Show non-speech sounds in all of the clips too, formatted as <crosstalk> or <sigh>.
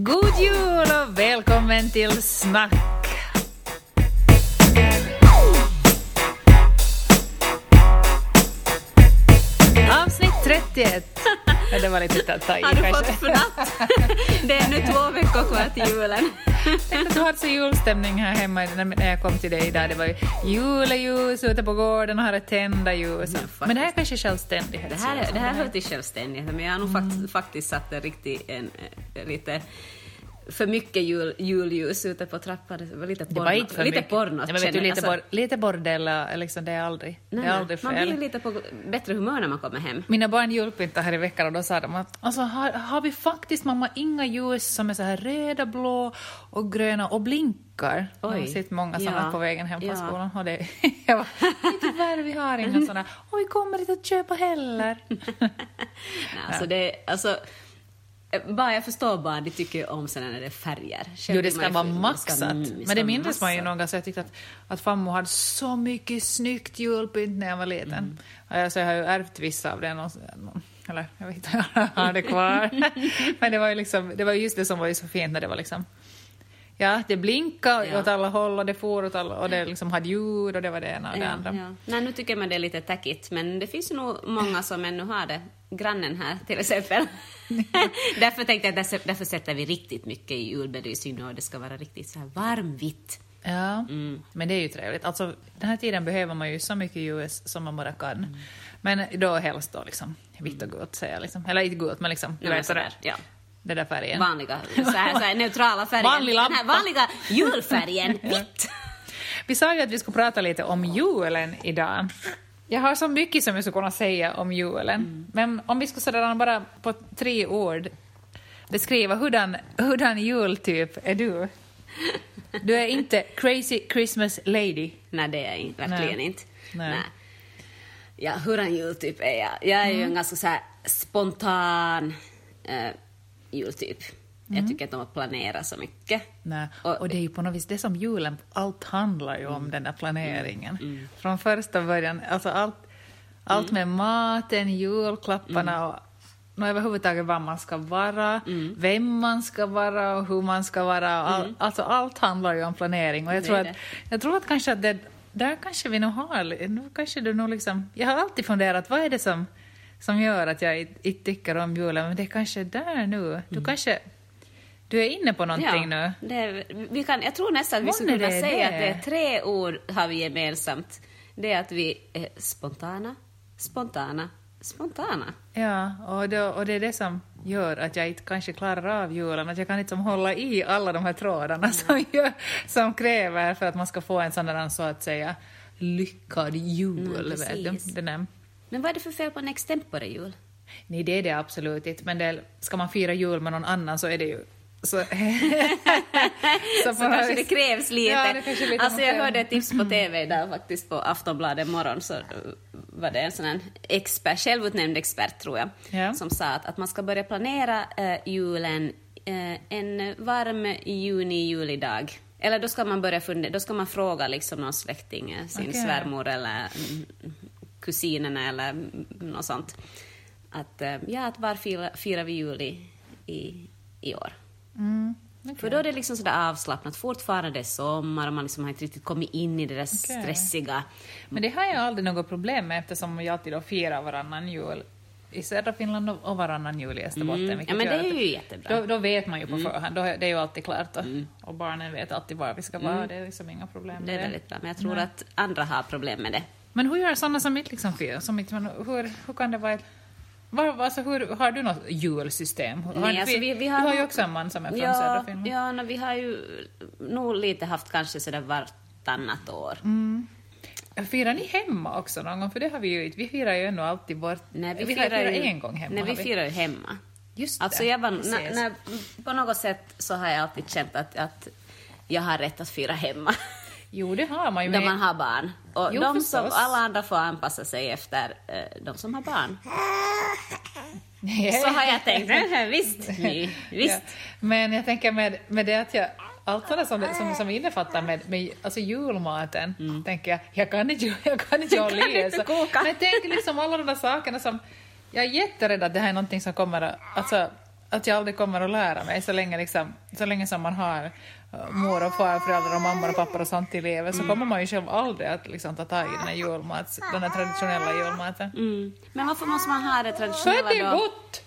God jul och välkommen till Snack! Avsnitt 31. Ja, det var lite att ta i Har du kanske. fått fnatt? <laughs> Det är nu två veckor kvar till julen. Du hade så julstämning här hemma när jag kom till dig idag. Det var ju juleljus ute på gården och hade tända ljus. faktiskt. Men det här är kanske självständighet. Det här, är- det här hör till självständigheten, men jag har nog fakt, faktiskt satt en riktigt en, eh, lite för mycket jul, julljus ute på trappan. Det var lite Det porno. var inte för lite mycket. porno. Nej, men vet du, lite, Alltså, bor, lite bordell, är liksom, det är aldrig, nej, det är aldrig Man blir fel. lite på bättre humör när man kommer hem. Mina barn julpyntade här i veckan och då sa de att alltså, har, har vi faktiskt mamma inga ljus som är så här röda, blå och gröna och blinkar? Jag har Oj. sett många sådana Ja. på vägen hem från Ja. skolan och det, <laughs> jag var tyvärr vi har inga <laughs> sådana och vi kommer inte att köpa heller. <laughs> Nej, alltså det, alltså, bara jag förstår bara, de tycker om sådana när det är färger. Själv Jo, det ska vara ska- maxat. mm, Men det minns man ju någon gång, så jag tyckte att, att farmor hade så mycket snyggt julpynt när jag var liten. Mm. Alltså, jag har ju ärvt vissa av det. Någon, eller jag vet inte, jag <laughs> har det kvar. <laughs> Men det var ju liksom, det var just det som var ju så fint när det var liksom Ja, det blinkade Ja. åt alla håll och det for åt alla och det liksom hade ljud och det var det ena och det Ja, andra. ja. Nej, nu tycker man det är lite tackigt, men det finns nog många som ännu har det. Grannen här till exempel. <laughs> därför tänkte jag att därför, därför sätter vi riktigt mycket i julbelysning och det ska vara riktigt så här varmvitt. Ja, Mm. men det är ju trevligt. Alltså, den här tiden behöver man ju så mycket ljus som man bara kan. Mm. Men då helst då liksom vitt och gult säger jag liksom. Eller inte gult, men liksom, du vet sådär. ja. Det där färgen. Vanliga, så här, så här neutrala färger. Vanlig Den här lampa. vanliga julfärgen, <laughs> vitt. Vi sa ju att vi skulle prata lite om julen idag. Jag har så mycket som jag skulle kunna säga om julen. Mm. Men om vi skulle sådär bara på tre ord beskriva hurdan, hurdan jultyp är du? Du är inte crazy Christmas lady. Nej, det är jag inte, verkligen Nej. inte. Nej. Ja, hurdan jultyp är jag? Jag är ju Mm. en ganska så spontan eh, jultyp. Mm. Jag tycker inte om att planera så mycket. Nej. Och- det är ju på något vis det som julen, allt handlar ju om Mm. den där planeringen. Från första början, alltså allt, allt med maten, julklapparna Mm. och och överhuvudtaget vad man ska vara, vem man ska vara och hur man ska vara. All, Alltså allt handlar ju om planering och jag Mm. Tror, att, jag tror att kanske att det, där kanske vi nog har, nu kanske du nog liksom, jag har alltid funderat vad är det som, som gör att jag inte tycker om julen, men det är kanske där nu, du kanske, du är inne på någonting nu. det är, vi kan, jag tror nästan att vi skulle kunna är säga det. att det är tre ord har vi gemensamt. Det är att vi är spontana, spontana, spontana. Ja, och, då, och det är det som gör att jag inte kanske klarar av julen, att jag kan inte som hålla i alla de här trådarna som, gör, som kräver för att man ska få en sån där så att säga lyckad jul. Mm, Men vad är det för fel på en extempore jul? nej, det är det absolut inte, men det, ska man fira jul med någon annan så är det ju så, <laughs> Så, något kanske det krävs lite. Ja, det kanske lite alltså jag hörde ett tips på <clears throat> TV idag faktiskt på Aftonbladet morgon så var det en sån här expert, självutnämnd expert tror jag, Ja. som sa att, att man ska börja planera eh, julen eh, en varm juni-julidag. Eller då ska man börja fundera, då ska man fråga liksom någon släkting, eh, sin Okej. svärmor eller kusinerna eller mm, något sånt. Att, eh, ja, att var firar, firar vi jul i, i, i år? mm, För då är det liksom sådär avslappnat, fortfarande det är sommar och man liksom har inte riktigt kommit in i det där Okej. stressiga. Men det har jag aldrig något problem med eftersom vi alltid då firar varannan jul i södra Finland och varannan jul i Österbotten. Mm. Ja, men det är ju jättebra. Mm. Då, då vet man ju på förhand, då, det är ju alltid klart och, och barnen vet alltid var vi ska vara, det är liksom inga problem Mm. Det är väldigt bra, men jag tror att andra har problem med det. Men hur gör sådana som inte liksom? Som inte, hur, hur kan det vara ett, var, alltså hur, har du något julsystem? Har, Nej, alltså vi- vi har du har ju också en man som är från södra Ja, Finland. ja no, vi har ju nog lite haft kanske sådär vartannat år. Mm. Firar ni hemma också någon gång? För det har vi ju inte. Vi firar ju ändå alltid bort. Nej, vi, vi firar ju, en gång hemma. Nej, vi vi. firar ju hemma. Just Alltså det, jag var, när, när, på något sätt så har jag alltid känt att, att jag har rätt att fira hemma. Jo, det har man ju. När man har barn. Och Jo, de som, alla andra får anpassa sig efter eh, de som har barn. <laughs> Så har jag tänkt. visst, ni, visst. Ja. Men jag tänker med, med det att jag allt sådant som, som, som innefattar med, med alltså julmaten, tänker jag, jag kan inte, jag kan inte <laughs> hålla i koka. Men tänk liksom alla de där sakerna som, jag är jätterädd att det här är någonting som kommer att, alltså, att jag aldrig kommer att lära mig så länge, liksom, så länge som man har uh, mor och farföräldrar och mammor och pappor och sånt i livet så kommer man ju själv aldrig att liksom, ta tag i den här, julmat, den här traditionella julmaten. Mm. Men varför måste man ha det Så är traditionella det då? gott!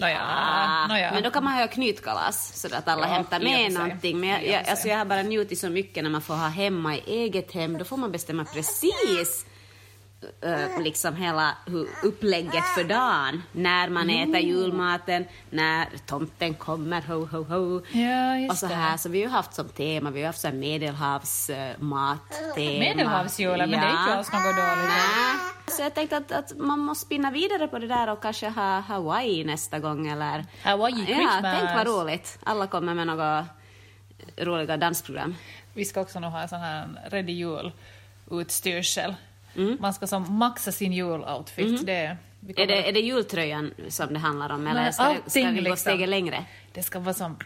Nåja, Ah, nåja. Men då kan man ha knytkalas så att alla Ja, hämtar för med någonting. Men jag, jag, för alltså jag har bara njutit så mycket när man får ha hemma i eget hem. Då får man bestämma precis eh, liksom hela upplägget för dagen. När man Mm. äter julmaten, när tomten kommer, ho, ho, ho. Ja, och så det. här, så vi har haft som tema, vi har haft så här medelhavsmat-tema. Medelhavsjulen, men det är inte alls något dåligt. Nej. Så jag tänkte att, att man måste spinna vidare på det där och kanske ha Hawaii nästa gång eller... Hawaii Ja, Christmas. tänk vad roligt. Alla kommer med några roliga dansprogram. Vi ska också nog ha en sån här ready jul-utstyrsel. Mm. Man ska som maxa sin juloutfit. Det, vi Är det, är det jultröjan som det handlar om eller Nej, ska, det- ska vi gå liksom. steget längre? Det ska vara som,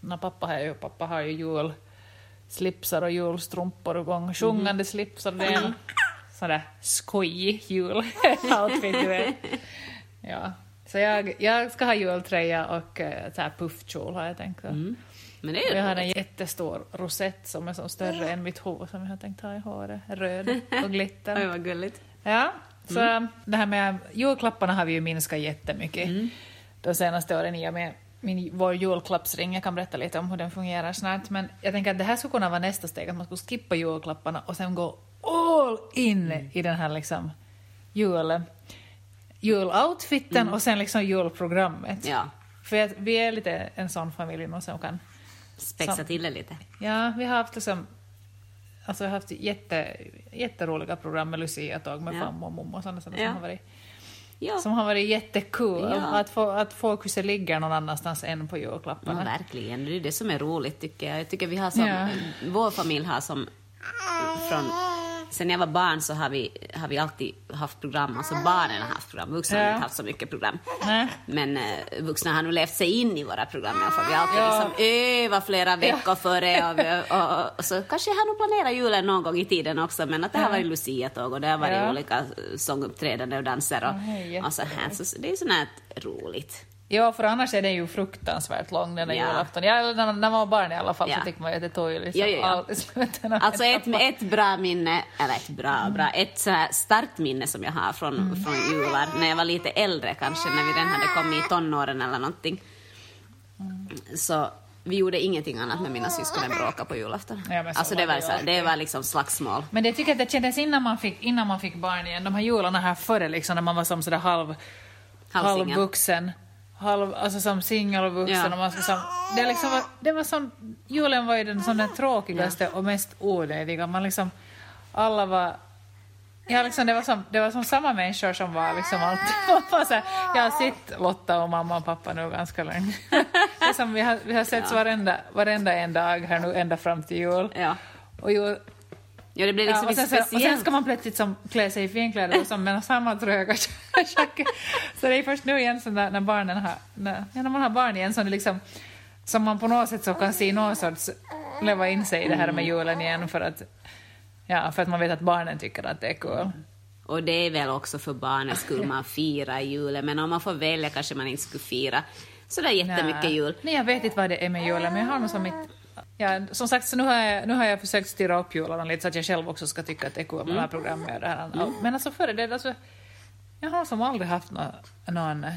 när pappa har ju, pappa har ju julslipsar och julstrumpor och gång, sjungande slipsar, det är en sån där skojig juloutfit, du vet. <laughs> Ja. Så jag, jag ska ha jultröja och eh, så här puffkjol har jag tänkt. Mm. Men det är jag har en jättestor rosett som är som större än mitt huvud som jag har tänkt ha i håret, röd och <laughs> glitter. Oj, vad gulligt. Ja, så Mm. det här med julklapparna har vi ju minskat jättemycket Mm. de senaste åren i och med min, vår julklappsring. Jag kan berätta lite om hur den fungerar snart. Men jag tänker att det här skulle kunna vara nästa steg, att man skulle skippa julklapparna och sen gå all in Mm. i den här liksom jul, juloutfiten och sen liksom julprogrammet. Mm. Ja, För att vi är lite en sån familj nu som kan spexa Så- till det lite. Ja, vi har haft liksom Alltså vi har haft jätte, jätteroliga program med Lucia-tåg med Ja. farmor och mormor och sådana saker Ja. som har varit, Ja, som har varit jättekul. Ja. Att, få, att fokuset ligger någon annanstans än på ja, julklapparna. verkligen. Det är det som är roligt tycker jag. Jag tycker vi har som, Ja. vår familj har som från Sen jag var barn så har vi, har vi alltid haft program, alltså barnen har haft program, vuxna har Ja. inte haft så mycket program. Nej. Men eh, vuxna har nu levt sig in i våra program i alla fall. Vi har alltid Ja. liksom övat flera veckor före och, och, och, och så kanske jag har nog planerat julen någon gång i tiden också men att det har Ja. varit Lucia-tåg och det har varit Ja. olika sånguppträdanden och danser och, Ja, är och så här. Så det är sånt här roligt. Ja, för annars är det ju fruktansvärt lång den där Ja. julafton. Ja, eller när, när man var barn i alla fall Ja. så tyckte man ju att det tog ju liksom Ja, ja, ja. allt i slutändan. <laughs> Alltså ett, ett bra minne, eller ett bra, bra, ett så här starkt minne som jag har från, Mm. från jular, när jag var lite äldre kanske, när vi redan hade kommit i tonåren eller någonting. Mm. Så vi gjorde ingenting annat med mina syskon än bråka på julafton. Ja, alltså det var, så det var liksom slagsmål. Men det tycker jag att det kändes innan man fick, innan man fick barn igen, de här jularna här före liksom, när man var som sådär halv, halvvuxen. Halv, alltså som singel och vuxen. Ja. Och man ska som, det, liksom, var- det var som, julen var ju den, som den tråkigaste och mest onödiga. Man liksom, alla var Ja, liksom, det, var som, det var som samma människor som var liksom alltid... <laughs> Jag har sett Lotta och mamma och pappa nu ganska länge. <laughs> Vi har, vi har setts varenda, varenda en dag här nu ända fram till jul. Ja. Och jul, Ja, det blev liksom Ja, och, sen, så, och sen ska man plötsligt som klä sig i finkläder och som med samma tröga <laughs> tjack. Så det är först nu igen så när, när barnen har, när, när man har barn igen som det liksom som man på något sätt så kan se någon sorts leva in sig i det här med julen igen för att ja, för att man vet att barnen tycker att det är kul. Och det är väl också för barnens skull man firar julen, men om man får välja kanske man inte skulle fira sådär jättemycket Nej. jul. Nej, jag vet inte vad det är med julen, men jag har nog som mitt... Ja, som sagt, så nu har, jag, nu har jag försökt styra upp julen lite så att jag själv också ska tycka att det är kul med det här programmet och det här. Men alltså före det, alltså, jag har som aldrig haft nå, någon eh,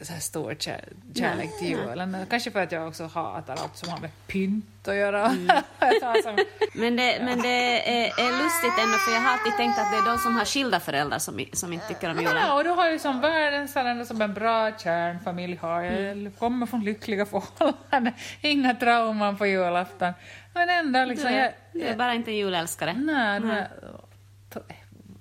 så här stor kär, kärlek till julen. Kanske för att jag också hatar allt som har med pynt att göra. <laughs> Tar som, Men det, men det är, är lustigt ändå, för jag har alltid tänkt att det är de som har skilda föräldrar som, som inte tycker om julen. Ja, och du har ju som världens ändå som en bra kärnfamilj har jag. kommer från lyckliga förhållanden, <laughs> inga trauman på julafton. Men ändå Du liksom... är, Jag, du är bara inte julälskare. Nej, här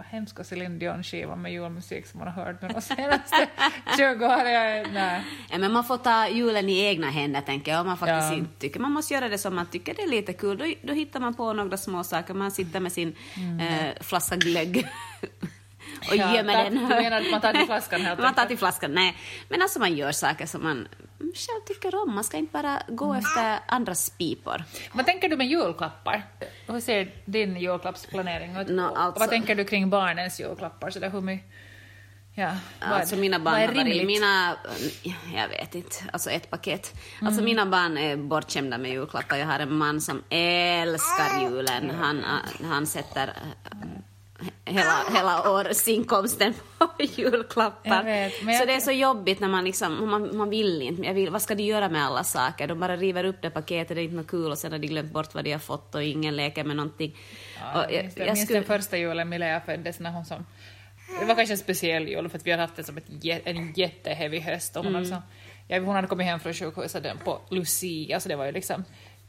hemska Céline Dion-skivan med julmusik som man har hört nu de senaste <laughs> 20 åren. Nej. Ja, men man får ta julen i egna händer, tänker jag. Man faktiskt Ja. inte tycker. Man måste göra det som man tycker det är lite kul. Då, då hittar man på några små saker. Man sitter med sin eh, flaska glögg <laughs> och Mm. Ja, gömmer den. du menar att man tar till flaskan helt Man tar till flaskan, nej. Men alltså man gör saker som man själv tycker om. Man ska inte bara gå Mm. efter andras pipor. Vad tänker du med julklappar? Hur ser din julklappsplanering ut? Och alltså- Vad tänker du kring barnens julklappar? Så där, hur mycket, Ja, vad- Alltså mina barn har varit, mina, jag vet inte, alltså ett paket. Alltså mina barn är bortskämda med julklappar. Jag har en man som älskar julen. Han, han sätter hela, hela årsinkomsten på <laughs> julklappar. Jag vet, jag så det är så jobbigt när man liksom, man, man vill inte. Jag vill, vad ska de göra med alla saker? De bara river upp det paketet, det är inte något kul och sen har de glömt bort vad de har fått och ingen leker med någonting. Ja, Och jag minns, jag minns den första julen Milea föddes när hon som... Det var kanske en speciell jul för att vi hade haft det som ett, en jätteheavy höst och hon, Mm. hade liksom, ja, hon hade kommit hem från sjukhuset på Lucia, så det var ju liksom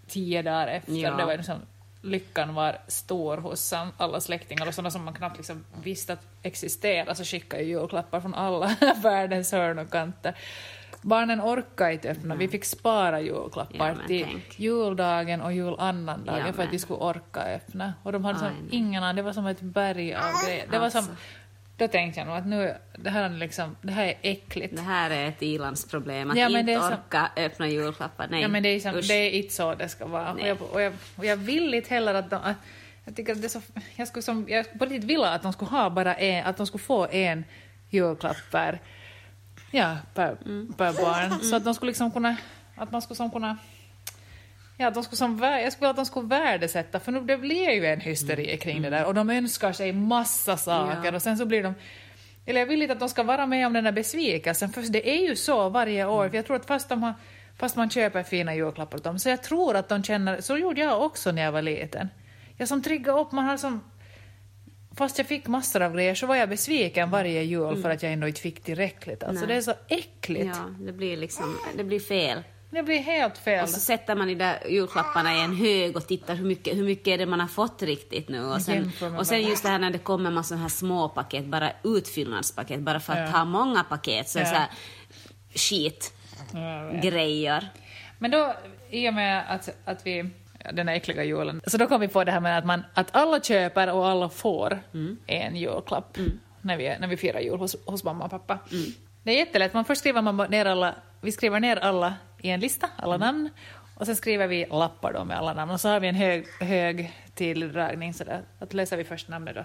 tio dagar efter. Ja. Det var ju liksom, lyckan var stor hos alla släktingar och sådana som man knappt liksom visste att existera så skickade ju julklappar från alla <laughs> världens hörn och kanter. Barnen orkade inte öppna, vi fick spara julklappar Ja, till tänk. juldagen och julannandagen Ja, för att vi skulle orka öppna. Och de hade som ingen aning, det var som ett berg av grejer. Det var som, Alltså. Då tänkte jag nog att nu, det här är liksom, det här är äckligt. Det här är ett ilandsproblem, att Ja, men inte det är orka öppna julklappar. Nej, Ja men det är, som, usch. det är inte så det ska vara. Och jag, och, jag, och jag vill inte heller att de, jag tycker att det så, jag skulle som, jag på riktigt vilja att de skulle ha bara en, att de skulle få en julklapp per, ja, per, Mm. per barn. Så att de skulle liksom kunna, att man skulle som kunna Ja, de skulle som, jag skulle vilja att de skulle värdesätta, för nu det blir ju en hysteri kring det där och de önskar sig massa saker Mm. Ja. och sen så blir de eller jag vill inte att de ska vara med om den där besvikelsen, för det är ju så varje år. Mm. För jag tror att fast, de har, fast man köper fina julklappar åt dem, så jag tror att de känner, så gjorde jag också när jag var liten. Jag som triggade upp, man har som, fast jag fick massor av grejer så var jag besviken varje jul för att jag ändå inte fick tillräckligt. Alltså Mm. Nej. det är så äckligt. Ja, det blir liksom, det blir fel. Det blir helt fel. Och så sätter man de där julklapparna i en hög och tittar hur mycket, hur mycket är det man har fått riktigt nu. Och sen, och sen just det här när det kommer massa här små paket, bara utfyllnadspaket, bara för att Ja. ha många paket, så Ja. så här skit, grejer. Men då, i och med att, att vi, den här äckliga julen, så då kom vi på det här med att, man, att alla köper och alla får en julklapp när, vi, när vi firar jul hos, hos mamma och pappa. Det är jättelätt, man först skriver man ner alla, vi skriver ner alla i en lista, alla namn, och sen skriver vi lappar då med alla namn, och så har vi en hög, hög tilldragning, så där, att läser vi först namnet då.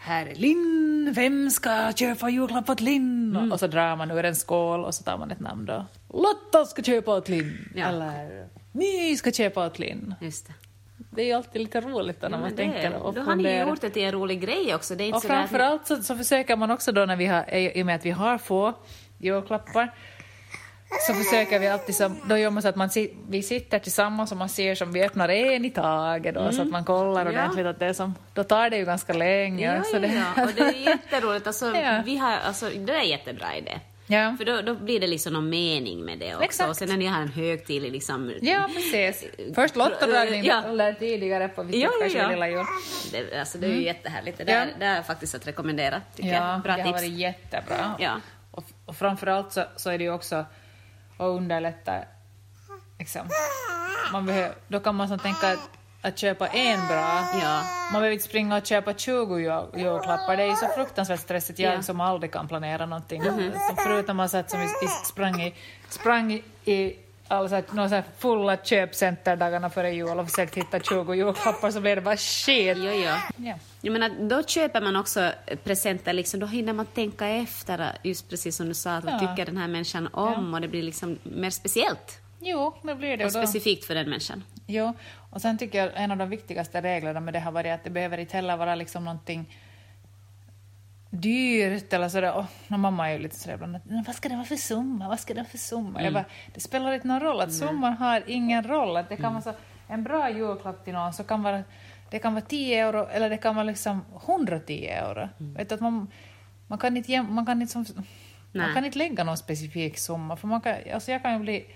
Här är Linn, vem ska köpa julklapp åt Linn? Och så drar man ur en skål och så tar man ett namn då. Lotta ska köpa åt Linn. Ja. Eller My ska köpa åt Linn. Just det. Det är ju alltid lite roligt då när Ja, man tänker och då har ni ju gjort det till en rolig grej också. Det är inte Och framförallt så, så försöker man också då när vi har, i och med att vi har få julklappar, så försöker vi alltid som, då gör man så att man, vi sitter tillsammans och man ser som vi öppnar en i taget då, så att man kollar Mm. Ja. ordentligt att det är som, då tar det ju ganska länge. Ja, så det, ja. Och det är jätteroligt. Alltså, <laughs> Ja. vi har, alltså, det är en jättebra idé. ja. För då, då blir det liksom någon mening med det också. Exakt. Och sen när ni har en högtidlig liksom... Ja, precis. Först lottodragning Ja. eller tidigare på vi Ja, kanske ja. lilla jul. Det, alltså, det är ju jättehärligt. Det Mm. Ja. där, det är faktiskt att rekommendera, tycker Ja, jag. Bra det har tips. varit jättebra. Ja. Och, och framförallt så, så är det ju också att underlätta, liksom, man behöver, då kan man som tänka att, att köpa en bra, Ja. man behöver inte springa och köpa 20 jul- julklappar, det är ju så fruktansvärt stressigt, jag Ja. som aldrig kan planera någonting. Så förutom man satt som vi sprang i, sprang i, i alla så här, fulla köpcenter dagarna före jul och försökte hitta 20 julklappar så blev det bara shit. Jo, jo. Ja. Jag menar, då köper man också presenter, liksom, då hinner man tänka efter, just precis som du sa, att vad Ja. tycker den här människan om? Och det blir liksom mer speciellt Jo, det blir det. och specifikt för den människan. Jo, och sen tycker jag en av de viktigaste reglerna med det har varit att det behöver inte heller vara liksom någonting dyrt eller sådär. Och, och mamma är ju lite sådär ibland, att, "Men vad ska det vara för summa, vad ska det vara för summa? Jag bara, det spelar inte någon roll, att summan har ingen roll. Att det kan vara så, en bra julklapp till någon så kan vara, det kan vara 10 euro eller det kan vara liksom 110 euro. Vet du, att man, man kan inte, man kan inte, som, man kan inte lägga någon specifik summa, för man kan, alltså jag kan ju bli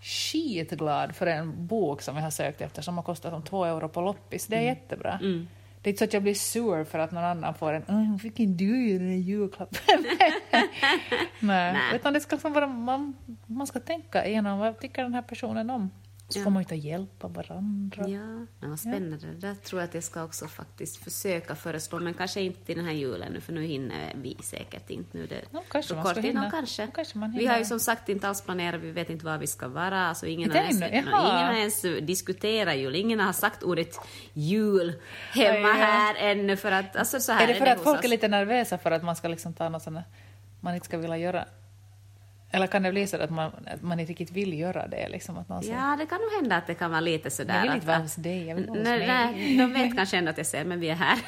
skitglad för en bok som jag har sökt efter som har kostat som två euro på loppis. Det är jättebra. Mm. Det är inte så att jag blir sur för att någon annan får en "Åh, fick inte du den julklappen? <laughs> Nej. Nej. Utan det ska vara, man, man ska tänka igenom vad tycker den här personen om. Så Ja. får man ju ta hjälp av varandra. Ja, det var spännande. Det där tror jag att jag ska också faktiskt försöka föreslå, men kanske inte till den här julen nu, för nu hinner vi säkert inte nu. Det, Ja, kanske man kort ska hinna. Ja, kanske. Ja, kanske man vi har ju som sagt inte alls planerat, vi vet inte var vi ska vara. Alltså ingen, har ens, ingen har ens diskuterat jul, ingen har sagt ordet jul hemma Aj, ja. här ännu. För att, alltså, så här Är det för att hos folk oss. är lite nervösa för att man ska liksom ta något sånt man inte ska vilja göra? Eller kan det bli så att man, att man inte riktigt vill göra det? Liksom, att någon säger, Ja, det kan nog hända att det kan vara lite sådär. Jag vill inte vara hos dig, jag vill vara hos nej, mig. de vet kanske ändå att jag säger, men vi är här.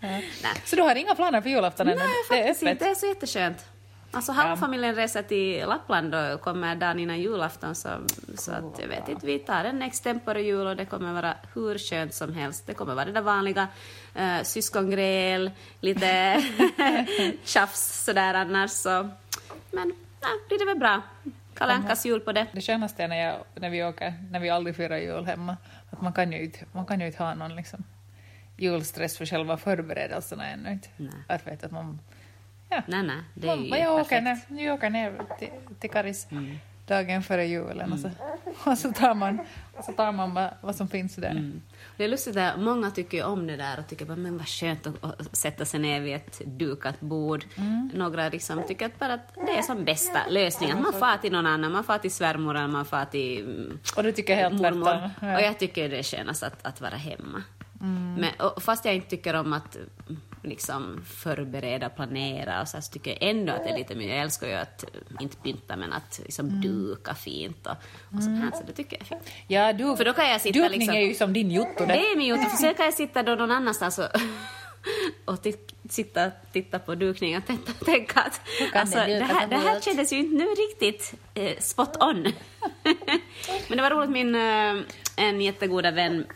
nej. <laughs> Så du har inga planer för julafton ännu? Nej, Det är faktiskt inte. Det är så jätteskönt. Alltså halva Ja. familjen reser till Lappland och kommer dagen innan julafton så, så att jag vet inte, vi tar en extempore jul och det kommer vara hur skönt som helst. Det kommer vara det där vanliga uh, syskongräl, lite <laughs> <laughs> tjafs sådär annars så. Men nej, blir det väl bra. Kalle Ankas jul på det. Det skönaste är när, jag, när vi åker, när vi aldrig firar jul hemma, att man kan ju inte, man kan ju inte ha någon liksom julstress för själva förberedelserna ännu. Inte. Nej. Att vet att man... Ja. Nej, nej, det är man, ju jag åker ner, jag åker ner till, till Karis Mm. Dagen före julen och, så, <laughs> och så tar man, och så tar man vad, som finns där. Mm. Det är lustigt att många tycker om det där och tycker bara, men vad skönt att, att sätta sig ner vid ett dukat bord. Mm. Några liksom tycker att bara att det är som bästa lösningen. Man far till någon annan, man far till svärmor eller man far till mm, Och du tycker helt mormor. tvärtom. Ja. Och jag tycker det är skönast att, att vara hemma. Mm. Men, och fast jag inte tycker om att mm, liksom förbereda, planera och så, här, så tycker jag ändå att det är lite mer, jag älskar ju att, eh, inte pynta men att liksom Mm. duka fint och, och sånt här, så det tycker jag är fint. Ja, du, För då kan jag sitta dukning liksom- är ju som din jotto. Det är min jotto, för sen kan jag sitta då någon annanstans och, <laughs> och titt, sitta och titta på dukningen och tänka, <laughs> att alltså, det här, det här kändes ju inte nu riktigt eh, spot on. <laughs> Men det var roligt, min eh, en jättegoda vän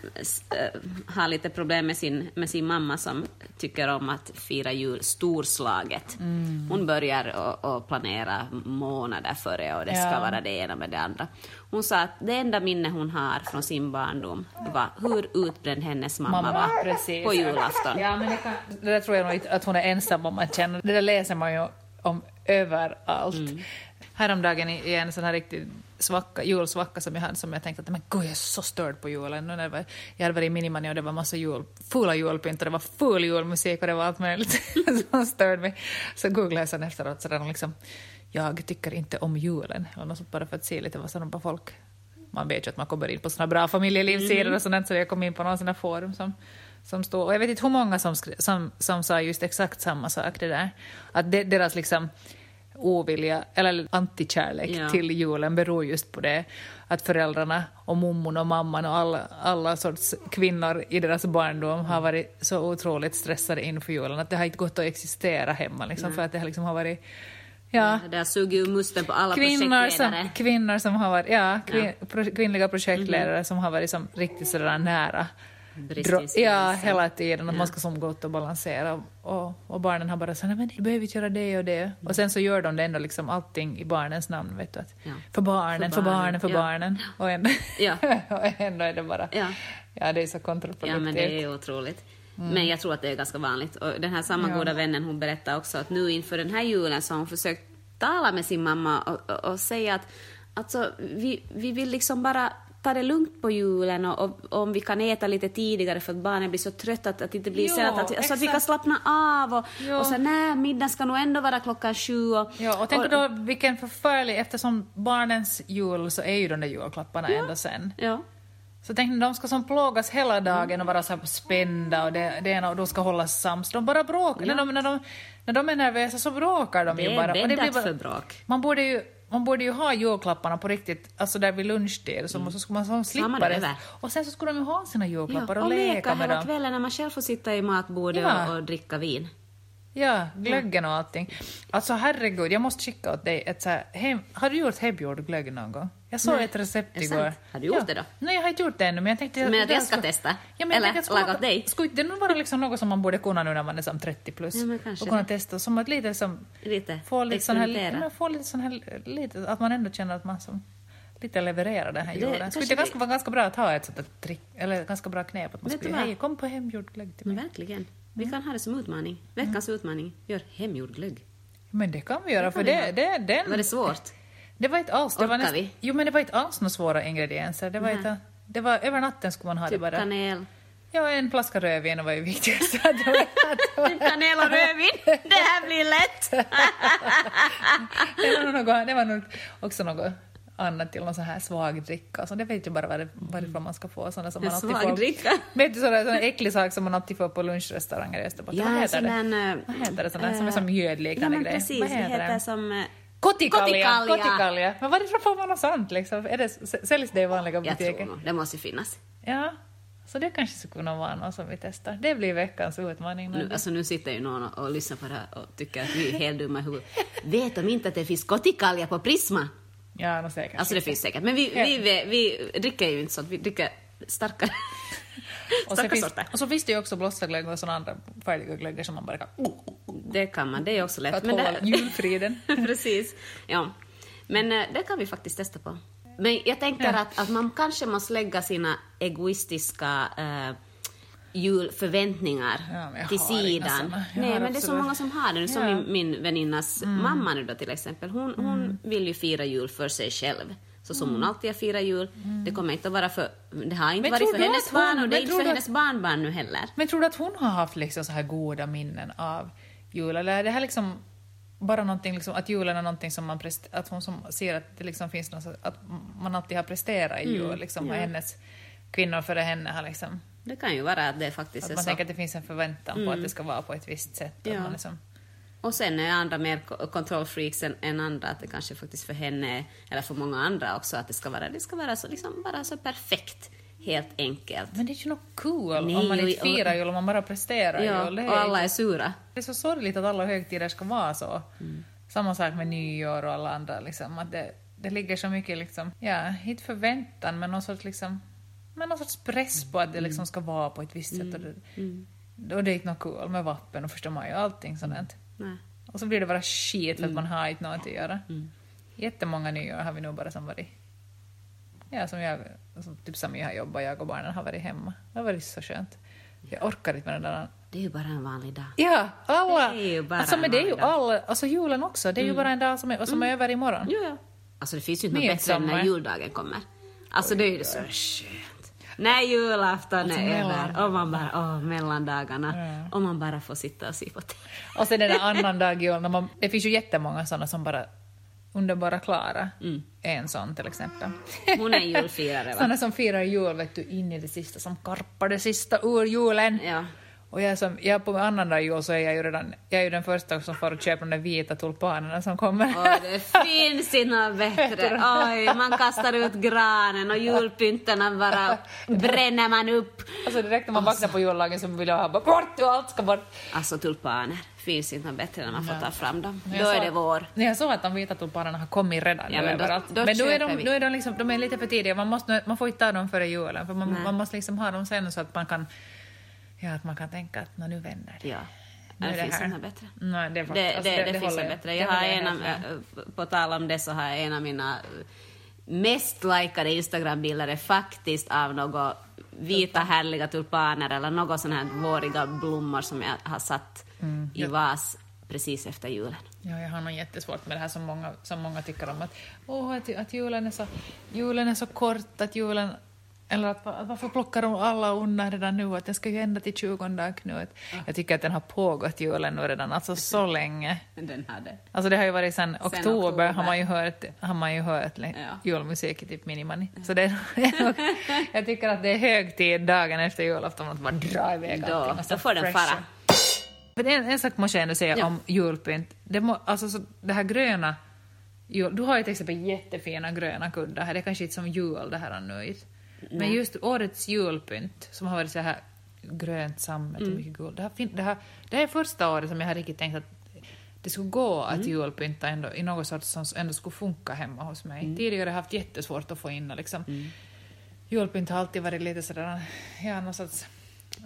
eh, har lite problem med sin, med sin mamma som tycker om att fira jul storslaget. Mm. Hon börjar och, och planera månader före och det ska Ja. vara det ena med det andra. Hon sa att det enda minne hon har från sin barndom var hur utbränd hennes mamma, Mamma, var precis. på julafton. Ja, men det, kan, det där tror jag nog inte att hon är ensam om att känna. Det där läser man ju om överallt. Mm. Häromdagen i, en sån här riktig svacka, julsvacka som jag hade som jag tänkte att men gud jag är så störd på julen. Nu när var, jag hade varit i Minimani och det var massa jul, fula julpynt och det var full julmusik och det var allt möjligt <laughs> som störde mig. Så googlade jag sen efteråt så där liksom, jag tycker inte om julen. Och något bara för att se lite vad som på folk man vet ju att man kommer in på såna bra familjelivssidor och sånt, så jag kom in på någon sån där forum som, som står, och jag vet inte hur många som, som, som sa just exakt samma sak det där, att de, deras liksom ovilja, eller antikärlek Ja. till julen beror just på det, att föräldrarna och mummon och mamman och alla, alla sorts kvinnor i deras barndom har varit så otroligt stressade inför julen, att det har inte gått att existera hemma, liksom, för att det har liksom har varit Ja, Det har sugit ur musten på alla kvinnor projektledare. som, kvinnor som har varit, ja, kvin, pro, kvinnliga projektledare som har varit som riktigt sådär nära. Bristningsgränsen. ja, hela tiden. Att Ja. man ska som gå ut och balansera. Och, och barnen har bara sagt, men du behöver inte göra det och det. Och sen så gör de det ändå liksom allting i barnens namn, vet du. Att, Ja. För barnen, För för barnen, barnen, för ja. barnen. Och ändå, Ja. <laughs> och ändå är det bara, Ja. ja det är så kontraproduktivt. Ja, men det är otroligt. Men jag tror att det är ganska vanligt. Och den här samma Mm. Ja. goda vännen hon berättade också att nu inför den här julen så har hon försökt tala med sin mamma och, och, och säga att alltså, vi, vi vill liksom bara ta det lugnt på julen och, och om vi kan äta lite tidigare för att barnen blir så trötta att, att det inte blir Jo, sen att, att, så att vi kan slappna av och, Jo. och så nej, middagen ska nog ändå vara klockan sju och, Ja, och tänk då vilken förfärlig, eftersom barnens jul så är ju de där julklapparna ändå sen. Ja. Så tänk när de ska som plågas hela dagen och vara så här spända och det, det ena och de ska hållas sams. De bara bråkar. När, de, när, de, när de är nervösa så bråkar de Det ju är bara. Och bäddat blir bara- för bråk. Man borde ju man borde ju ha julklapparna på riktigt, alltså där vid lunchtid, så, så skulle man som slippa det över. Och sen så skulle de ju ha sina julklappar Ja, och, leka med hela dem. kvällen när man själv får sitta i matbordet Ja. och, och dricka vin. Ja, glöggen och allting. Alltså herregud, jag måste skicka åt dig ett så här, hem, Har du gjort hemgjord glögg någon gång? Jag såg Nej. ett recept igår. Har du gjort ja. det då? Nej, jag har inte gjort det ännu, men jag tänkte... Men att jag ska testa? Ja, men Eller laga åt dig? Skulle det nog vara liksom något som man borde kunna nu när man är som 30 plus? Ja, men kanske och kunna det. testa, som att lite som... Lite Få lite sån här, ja, få lite sån här, lite, att man ändå känner att man som lite levererar den här kanske Skulle det ganska, vara ganska bra att ha ett sånt där trick, eller ganska bra knep att man skulle hej, kom på hemgjord glögg till mig. Men verkligen. Vi Mm. kan ha det som utmaning. Veckans utmaning. Gör hemgjord glögg. Men det kan vi göra, Det för kan vi det, det, den... Var det svårt? Det var inte alls... Det var näst, vi? jo, men det var inte alls några svåra ingredienser. Det var, Nej. inte, det var över natten skulle man ha Typ det bara. kanel. Ja, en flaska rödvin var ju viktigast. <laughs> <laughs> Typ kanel och rödvin. Det här blir lätt. <laughs> det var, något, det var nog också något annat till någon sån här svag dricka. Så det vet jag bara var, varifrån man ska få såna som man alltid får. dricka. Vet du sån sån äcklig sak som man alltid får på lunchrestauranger i Österbotten? Ja, Vad en heter det? eh, Vad heter det? Där som är eh, som Ja, mjödliknande men grej. precis. Vad Det heter heter det? som... Kotikalja! Kotikalja. Kotikalja. Men varifrån får man något sånt liksom? Är det, säljs det i vanliga Jag butiker? tror nog, det måste ju finnas. Ja, så det kanske skulle kunna vara något som vi testar. Det blir veckans utmaning. Nu, alltså nu sitter ju någon och, och lyssnar på det här och tycker att vi är helt dumma i huvudet. Vet de inte att det finns kotikalja på Prisma? ja, nog säkert. Alltså det finns säkert. Men vi, vi, vi, vi dricker ju inte sånt, vi dricker starkare, <laughs> och, så finns, och så finns det ju också blåstaglögg och sådana andra färdiga glöggar som man bara kan... Det kan man, det är också För lätt. att Men hålla det, julfriden. <laughs> Precis. Ja. Men eh, det kan vi faktiskt testa på. Men jag tänker Ja. att, att man kanske måste lägga sina egoistiska eh, julförväntningar Ja, till sidan. Nej, men det är så absolut- många som har det. Som Ja. Mm. min, min väninnas mamma nu då till exempel. Hon, hon vill ju fira jul för sig själv. Så som hon alltid har firat jul. Det kommer inte att vara för... Det har inte Mm. Men varit för hennes att hon- barn och det är inte för att- hennes barnbarn nu heller. Men tror du att hon har haft liksom så här goda minnen av jul? Eller är det här liksom bara någonting, liksom, att julen är någonting som man prest- att hon som ser att det liksom finns något, att man alltid har presterat i jul, liksom, och ja. hennes kvinnor före henne har liksom, Det kan ju vara att det faktiskt att är man så. tänker att det finns en förväntan på att det ska vara på ett visst sätt. Att Ja. man liksom, Och sen är andra mer ko- kontrollfreaks än, än andra, att det kanske faktiskt för henne, eller för många andra också, att det ska vara, det ska vara så, liksom, bara så perfekt, helt enkelt. men det är ju något cool Nej, om man inte firar jul, om man bara presterar Ja, jul. Och alla ju- är sura. det är så sorgligt att alla högtider ska vara så. Samma sak med nyår och alla andra. Liksom, att det, det ligger så mycket, liksom, ja, inte förväntan, men någon sorts, liksom, men någon sorts press på att det liksom ska vara på ett visst sätt. Och det, och det är inte något cool med vappen och första maj och allting sånt. Nej. Och så blir det bara skit för att man har inte något att göra. Jättemånga nyår har vi nog bara som varit... Ja, som jag, som typ som jag har jobbat, jag och barnen har varit hemma. Det har varit så skönt. Jag orkar inte med den där Det är ju bara en vanlig dag. Ja, alla. Det är ju bara alltså, men det är ju alla, alltså julen också, det är ju bara en dag som är, och som är över imorgon. Ja, ja. Alltså det finns ju inte något bättre än när juldagen kommer. Alltså det är ju så skönt. När julafton Alltså, är mellan- över och man bara, åh, mellandagarna, och man bara får sitta och se på TV. Och sen den där annan dag jul, när man, det finns ju jättemånga sådana som bara underbara Klara, en sån till exempel. Hon är julfirare va? <laughs> Sådana som firar jul vet du, in i det sista, som karpar det sista ur julen. Ja. Och jag, som, jag på annandag jul så är jag ju redan, jag är ju den första som får köpa de där vita tulpanerna som kommer. Åh, det finns inte bättre. <laughs> Oj, man kastar ut granen och julpyntarna bara bränner man upp. Alltså direkt när man vaknar på jullagen så vill jag ha bara bort och allt ska bort. Alltså tulpaner, finns inte något bättre när man får ta fram dem. Då är det vår. Jag såg att de vita tulpanerna har kommit redan Ja, men då- överallt. då men då är de, vi. då är de, liksom, de är lite för tidiga, man, måste, man får inte ta dem före julen för man, man måste liksom ha dem sen så att man kan, ja, att man kan tänka att "Nå, nu vänder det. Ja. Nu Det det finns något bättre. Nej, det, Det, det, alltså, det, finns håller något jag- bättre. det Jag har en av, med. äh, på tal om det så har jag en av mina äh, mest likade Instagram-bilder är faktiskt av några vita härliga tulpaner eller några sådana här våriga blommor som jag har satt Mm, i vas precis efter julen. Ja, jag har nog jättesvårt med det här som många, som många tycker om. Att, åh, att, att julen, är så, julen är så kort, att julen... Eller att, att varför plockar de alla undan redan nu? Att den ska ju ända till 20 Knut. Jag tycker att den har pågått julen nu redan, alltså så länge. Den hade. Alltså det har ju varit sen oktober, oktober. har man ju hört, har man ju hört Ja. julmusik i typ Minimani. Så det, <laughs> jag tycker att det är hög tid dagen efter julafton att bara dra iväg Då, allting och så då får den fara. Men en, en sak måste jag ändå säga Ja. om julpynt. Det, må, alltså, så, det här gröna... Jul, du har ju till exempel jättefina gröna kuddar här. Det är kanske inte som jul det här nu. Men just årets julpynt som har varit så här grönt sammet Mm. och mycket guld. Det här, det, här, det här är första året som jag har riktigt tänkt att det skulle gå Mm. att julpynta ändå, i något sorts som ändå skulle funka hemma hos mig. Mm. Tidigare har jag haft jättesvårt att få in och liksom, julpynt har alltid varit lite sådär, ja, något sorts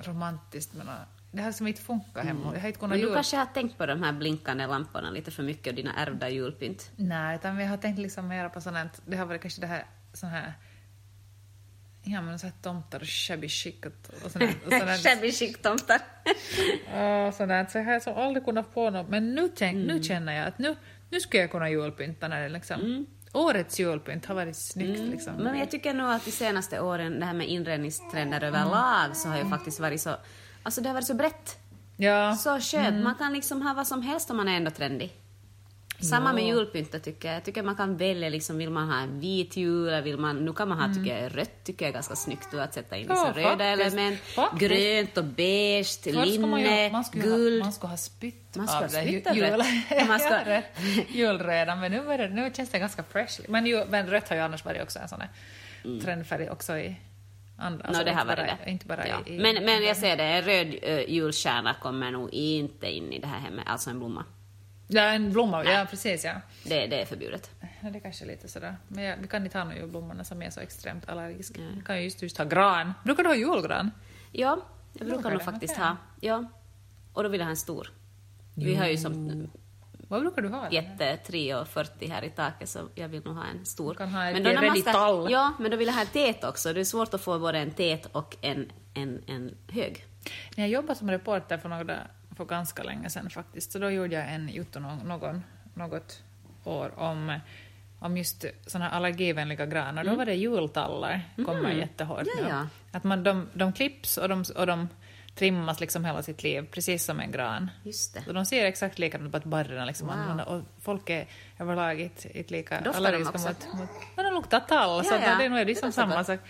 romantiskt men äh, det har som inte funkat hemma. Jag har inte kunnat Men du jul... kanske har tänkt på de här blinkande lamporna lite för mycket och dina ärvda julpynt. Nej, utan vi har tänkt liksom mer på sånt det har varit kanske det här, sån här Ja men så här tomtar och shabby chic och, och och <laughs> Shabby chic-tomtar. och där. Så jag har så aldrig kunnat få något. Men nu, tänk, nu känner jag att nu, nu skulle jag kunna julpynta när det liksom... årets julpynt har varit snyggt liksom. Men jag tycker nog att de senaste åren, det här med inredningstrender överlag, så har ju faktiskt varit så... Alltså det har varit så brett. Ja. Så skönt. Man kan liksom ha vad som helst om man är ändå trendig. Samma med julpyntet tycker jag. Jag tycker man kan välja liksom, vill man ha en vit jul, eller vill man... Nu kan man ha, tycker jag, rött tycker jag är ganska snyggt att sätta in Ja, röda faktiskt. element, Faktiskt. grönt och beige, man ju- linne, skulle guld. Ha, man ska ha spytt Man ska av det jul. <laughs> Man ska- rött. julrödan, men nu, det, nu känns det ganska fresh. Men, ju, men rött har ju annars varit också en sån här trendfärg också i andra... Mm. No, det har inte varit bara, det. Inte bara ja. i, i, men, men jag ser det, en röd uh, julstjärna kommer nog inte in i det här hemmet, alltså en blomma. Ja, en blomma, ja precis ja. Det, det är förbjudet. ja. Det är kanske lite sådär. Men jag, vi kan inte ha några julblommorna som är så extremt allergiska. Vi kan ju just, just ha gran. Brukar du ha julgran? Ja, jag brukar Brukar nog faktiskt Okej. ha. Ja. Och då vill jag ha en stor. Vi har ju som Vad brukar du ha? jätte 3 och 40 här i taket så jag vill nog ha en stor. Du kan ha ett då när man. Ja, men då vill jag ha en tät också. Det är svårt att få både en tät och en, en, en hög. När jag jobbade som reporter för, några, för ganska länge sedan faktiskt, så då gjorde jag en jotto någon, något år om, om just här allergivänliga granar. Då var det jultallar, kommer jättehårt Mm. Ja, nu. ja. Att man, de, de klipps och de, och de trimmas liksom hela sitt liv, precis som en gran. Just det. Och de ser exakt likadana på att barrerna liksom Wow. annorlunda och folk är överlag inte, lika Doftar de allergiska också? mot, mot... Men de luktar tall, så Ja, ja. det är nog liksom samma sak.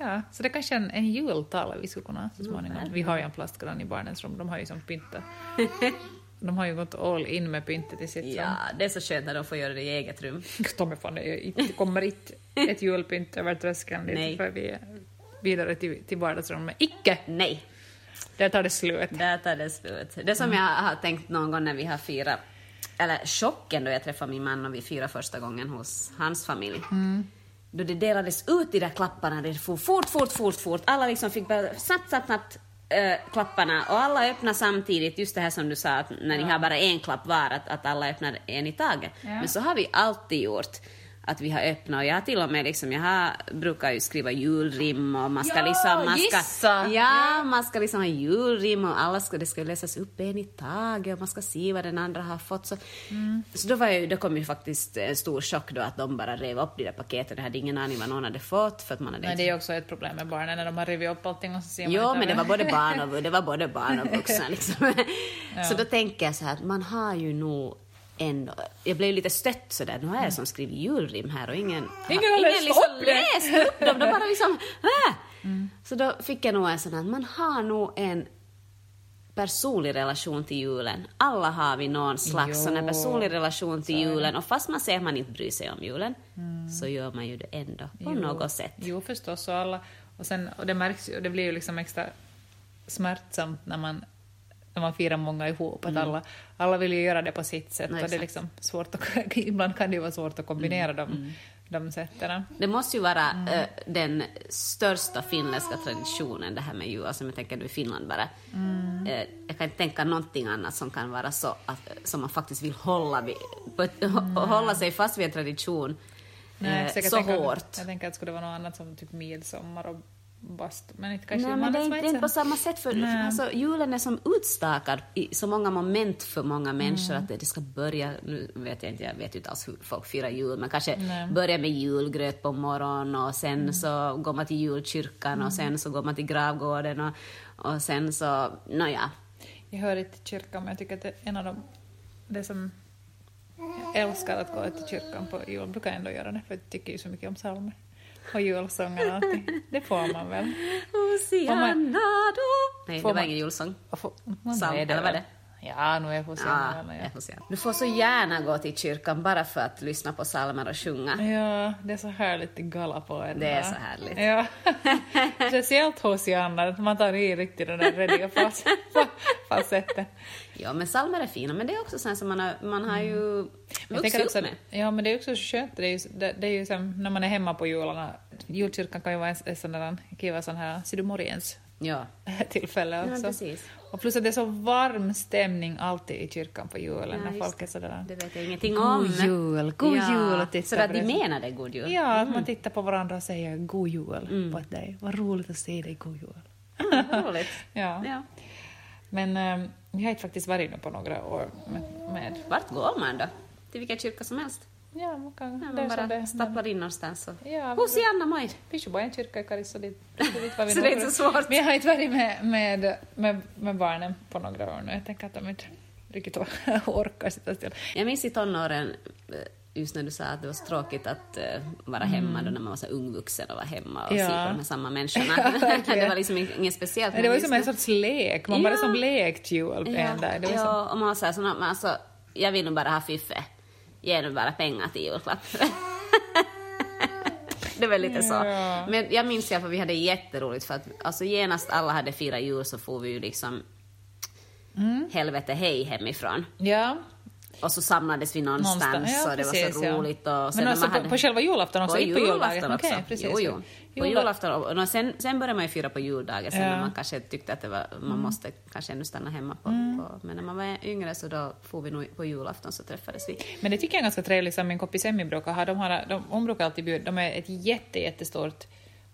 Ja, så det är kanske en, en jultall vi skulle kunna så Mm, småningom. Vi har ju en plastgran i barnens rum, de har ju som pynta. <laughs> De har ju gått all in med pyntet i sitt rum. Ja, det är så skönt när de får göra det i eget rum. Tommy fan, det är kommer inte <laughs> ett julpynt över tröskeln Nej. dit för vi är vidare till, till vardagsrummet. Icke! Nej, Där tar det slut. där tar det slut. Det som jag har tänkt någon gång när vi har firat, eller chocken då jag träffade min man och vi firade första gången hos hans familj. Då det delades ut de där klapparna, det for fort, fort, fort, fort. Alla liksom fick bara snabbt, snabbt, snabbt äh, klapparna och alla öppnade samtidigt, just det här som du sa, att när ni har bara en klapp var, att, att alla öppnar en i taget. Ja. Men så har vi alltid gjort att vi har öppnat och jag har till och med liksom, jag har, brukar ju skriva julrim och man ska Ja, liksom, man ska, gissa! ja, man ska liksom ha julrim och alla ska, det ska läsas upp en i taget och man ska se vad den andra har fått. Så, Mm. så då, var ju, då kom ju faktiskt en stor chock då att de bara rev upp de där paketen. Jag hade ingen aning vad någon hade fått för att man hade Men det är också ett problem med barnen när de har rivit upp allting och så ser man Jo, men det var både barn och, <laughs> det var både barn och vuxna. Liksom. Så då tänker jag så här att man har ju nog ändå... Jag blev lite stött sådär. Nu har jag som skrivit julrim här och ingen, Ingen har läst liksom upp läst upp dem. De bara liksom... Äh! Mm. Så då fick jag nog en sån här, man har nog en personlig relation till julen. Alla har vi någon slags Jo, sån här personlig relation till julen och fast man säger att man inte bryr sig om julen så gör man ju det ändå på Jo. något sätt. Jo, förstås. Och, alla, och, sen, och det märks ju, och det blir ju liksom extra smärtsamt när man, när man firar många ihop. Att alla, alla vill ju göra det på sitt sätt. Nej, och det är Mm. liksom svårt att, <laughs> ibland kan det ju vara svårt att kombinera de, de sätten. Det måste ju vara Mm. eh, den största finländska traditionen, det här med jul, alltså jag tänker nu i Finland bara. Mm. Eh, jag kan inte tänka någonting annat som kan vara så att, som man faktiskt vill hålla, vid, ett, <laughs> hålla sig fast vid en tradition eh, så jag så tänker, hårt. Jag tänker att det skulle vara något annat som typ midsommar och bastu. Men inte kanske Nej, men det är inte, inte på samma sätt. För, Nej. alltså, julen är som utstakad i så många moment för många människor Mm. att det, det ska börja, nu vet jag inte, jag vet inte alls hur folk firar jul, men kanske Nej. börja med julgröt på morgonen och sen Mm. så går man till julkyrkan och sen så går man till gravgården och, och sen så, nåja. Jag hör inte till kyrkan, men jag tycker att det är en av de... Det som jag älskar att gå till kyrkan på jul, brukar jag ändå göra det, för jag tycker ju så mycket om psalmer och julsånger och allting. Det får man väl. Hosianna då. Nej, Får det var man- ingen julsång. Och få, Psalm, Nej, eller vad väl- det? Ja, nu är jag Ja, Hosianna. får. Du får så gärna gå till kyrkan bara för att lyssna på psalmer och sjunga. ja. det är så härligt att galla på en. Det är så härligt. Ja. <laughs> Speciellt Hosianna, man tar i riktigt den där rediga fas- <laughs> fa- facetten. Ja, men psalmer är fina, men det är också sånt som man har, man har ju Jag vuxit tänker upp också, med. ja, men det är också skönt. Det är ju, det, det är ju som när man är hemma på jularna. Julkyrkan kan ju vara en, en sån där kiva sån här sidumorgens Ja. <laughs> tillfälle Ja, också. precis. och plus att det är så varm stämning alltid i kyrkan på julen Ja, när folk är sådär. Det vet jag ingenting God om. jul, god jul och Så att de menar det, god jul? Ja, att man tittar på varandra och säger god jul Mm. på dig. Vad roligt att se dig, god jul. Vad roligt. <laughs> Ja. Ja. Men ähm, jag har inte faktiskt varit nu på några år med, med Vart går man då? Till vilken kyrka som helst? Ja, man kan Ja, man bara det. stapplar in någonstans och... Ja, Hosianna moi! Det finns ju bara en kyrka i Karis, så <laughs> vi Så det är inte så svårt. Men jag har inte varit med, med, med, med barnen på några år nu. Jag tänker att de inte riktigt <laughs> orkar sitta still. Jag minns i tonåren, eh, just när du sa att det var så tråkigt att eh, vara hemma då när man var så ungvuxen och var hemma och Mm. Ja. se på de här samma <laughs> människorna. Ja, det var liksom ing- inget speciellt. Det var ju som en sorts lek. Man bara Ja. som lekt jul en dag. Det var som, ja, och man var så här, så, men alltså, jag vill nog bara ha fiffe. Ge nu bara pengar till julklapp. <laughs> det var lite så. Ja. Men jag minns i alla fall vi hade jätteroligt för att alltså, genast alla hade firat jul så får vi ju liksom Mm. helvete hej hemifrån. ja, Och så samlades vi någonstans, någonstans. Ja, och det var precis, så ja. roligt. Och Men alltså på, hade- på själva julafton också? på julafton också. Okej, precis. jo, jo. På Jula- julafton. Och och sen, sen började man ju fira på juldagen, sen Ja. när man kanske tyckte att det var, man måste kanske ännu stanna hemma. På, Mm. på, men när man var yngre så då får vi nog på julafton så träffades vi. Men det tycker jag är ganska trevligt som min kompis Emmy brukar ha. De har de, hon brukar alltid bjuda, de är ett jätte, jättestort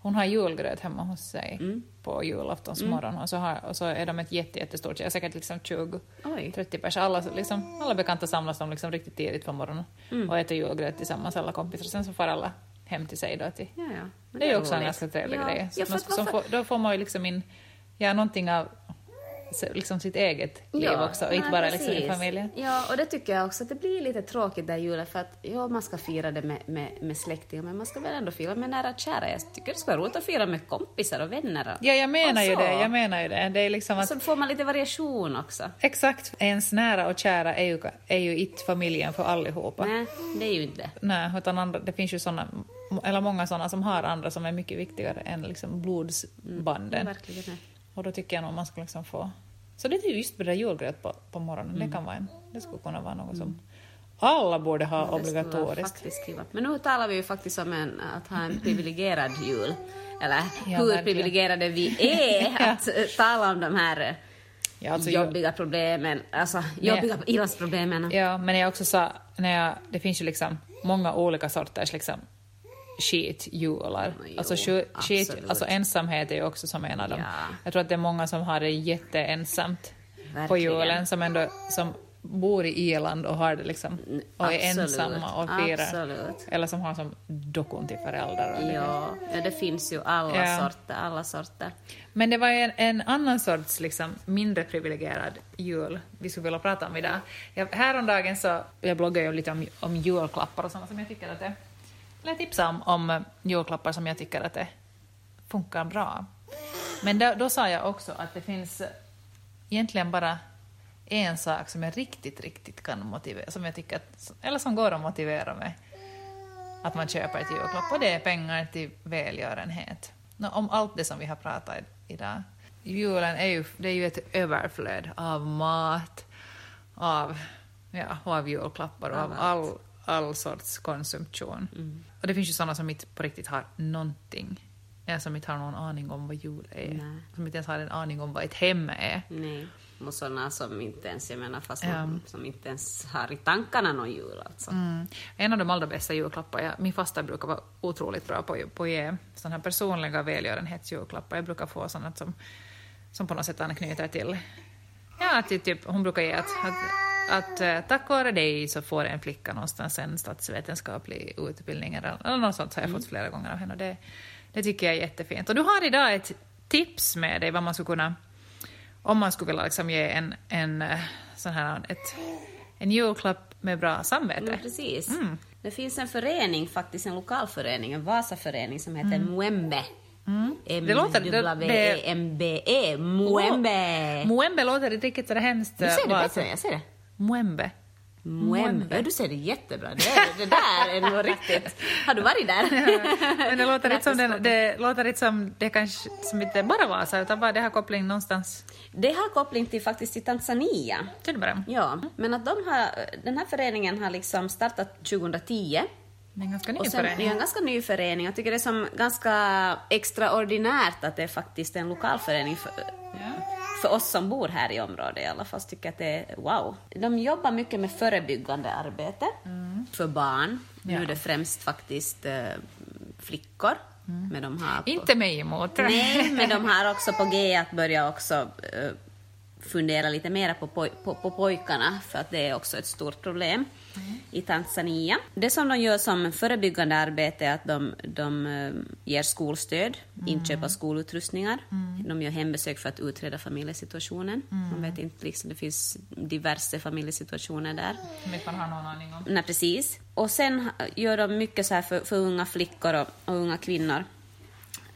hon har julgröt hemma hos sig Mm. på julaftonsmorgon och, så har, och så är de ett jätte, jättestort, jag är säkert liksom 20 Oj. 30 personer. Alla, liksom, alla bekanta samlas de liksom riktigt tidigt på morgonen Mm. och äter julgröt tillsammans, alla kompisar. Sen så får alla hem till sig då. Till. Ja, ja. Det är ju också en roligt. ganska trevlig ja. grej. Så Ja, man, varför- får, då får man ju liksom in, ja, någonting av liksom sitt eget liv Ja, också och inte bara liksom i familjen. Ja, och det tycker jag också att det blir lite tråkigt där julen för att ja, man ska fira det med, med, med släktingar men man ska väl ändå fira med nära och kära. Jag tycker det ska vara roligt att fira med kompisar och vänner. Och, Ja, jag menar ju det. Jag menar ju det. Det är liksom att Så får man lite variation också. Exakt. Ens nära och kära är ju, är ju inte familjen för allihopa. Nej, det är ju inte. Nej, utan andra, det finns ju såna, eller många sådana som har andra som är mycket viktigare än liksom blodsbanden. Verkligen. Och då tycker jag nog man ska liksom få... Så det är ju just det där julgröt på, på morgonen, Mm. det kan vara en, det skulle kunna vara något som alla borde ha vara obligatoriskt. Men nu talar vi ju faktiskt om en, att ha en privilegierad jul. Eller hur privilegierade vi är <laughs> att eh, tala om de här eh, Ja, alltså, jobbiga problemen, alltså jobbiga ilandsproblemen. Ja, men jag också sa, när jag, det finns ju liksom många olika sorters liksom skitjular. Jo, Alltså, skit, alltså ensamhet är ju också som en av dem. Ja. Jag tror att det är många som har det jätteensamt på Verkligen. julen, som ändå som bor i Irland och har det liksom, och är Absolut, ensamma och firar. absolut. Eller som har som dokon till föräldrar. och det. Ja, ja, det finns ju alla Ja. sorter, alla sorter. Men det var en, en annan sorts liksom, mindre privilegierad jul vi skulle vilja prata om idag. Jag, häromdagen så, jag bloggar ju lite om, om julklappar och sådana som jag tycker att det... Eller tipsa om, om julklappar som jag tycker att det funkar bra. Men då, då sa jag också att det finns egentligen bara en sak som jag riktigt, riktigt kan motivera, som jag tycker att, eller som går att motivera med att man köper ett julklapp och det är pengar till välgörenhet. Nå, om allt det som vi har pratat idag. Julen är ju, det är ju ett överflöd av mat, av, ja, och av julklappar och av all, all sorts konsumtion. Och det finns ju sådana som inte på riktigt har någonting. Ja, som inte har någon aning om vad jul är. Nej. Som inte ens har en aning om vad ett hem är. Nej. Och sådana som inte ens, jag menar, fast man, som inte ens har i tankarna någon jul alltså. Mm. En av de allra bästa julklappar, jag, min fasta brukar vara otroligt bra på, på att ge såna här personliga välgörenhetsjulklappar. Jag brukar få sådana som, som på något sätt anknyter till... Ja, till typ, hon brukar ge att, att, att eh, tack vare dig så får en flicka någonstans en statsvetenskaplig utbildning eller, eller något sånt har jag fått flera gånger av henne. Och det, det tycker jag är jättefint. Och du har idag ett tips med dig vad man skulle kunna om man skulle vilja liksom ge en, en, eh, sån här, ett, en julklapp med bra samvete. Mm, precis. Mm. Det finns en förening, faktiskt en lokalförening, en Vasaförening som heter Muembe. Mm. Det låter- M-W-E-M-B-E. Muembe. Muembe låter inte riktigt sådär hemskt. Du säger det vad- bättre, jag säger det. Muembe. Ja, du säger det jättebra. Det, det där är nog riktigt. Har du varit där? Men det låter inte som, det, det låter inte som det kanske som inte bara Vasa, utan bara det har koppling någonstans. Det har koppling till faktiskt till Tanzania. Du bara? Ja, men att de har, den här föreningen har liksom startat 2010. Det är en ganska ny sen, det är förening. en ganska ny förening. Jag tycker det är som ganska extraordinärt att det är faktiskt en lokalförening för, för oss som bor här i området i alla fall. tycker att det är wow. De jobbar mycket med förebyggande arbete för barn. Nu Ja. är det främst faktiskt eh, flickor. Men de har på- Inte mig emot. Nej, men de har också på G att börja också eh, fundera lite mer på, poj på, på pojkarna, för att det är också ett stort problem i Tanzania. Det som de gör som förebyggande arbete är att de, de eh, ger skolstöd, inköp av skolutrustningar. De gör hembesök för att utreda familjesituationen. Man vet inte, liksom, det finns diverse familjesituationer där. Som inte man har någon aning om. Nej, precis. Och sen gör de mycket så här för, för unga flickor och, och unga kvinnor.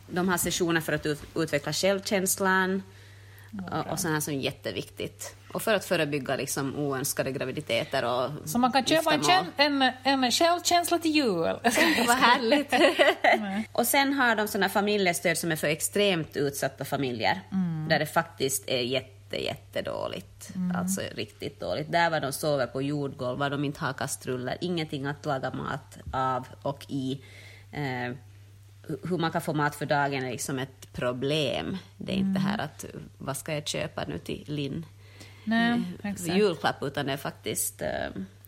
De har sessioner för att ut, utveckla självkänslan och, sånt som är jätteviktigt. Och för att förebygga liksom oönskade graviditeter och Så man kan köpa en, en, en självkänsla till jul. <laughs> Vad härligt! <laughs> och sen har de såna familjestöd som är för extremt utsatta familjer, Mm. där det faktiskt är jätte, jättedåligt. Alltså riktigt dåligt. Där var de sover på jordgolv, var de inte har kastruller, ingenting att laga mat av och i. Eh, hur man kan få mat för dagen är liksom ett problem. Det är inte Mm. här att vad ska jag köpa nu till Linn? Nej, exakt. julklapp, utan det är faktiskt eh,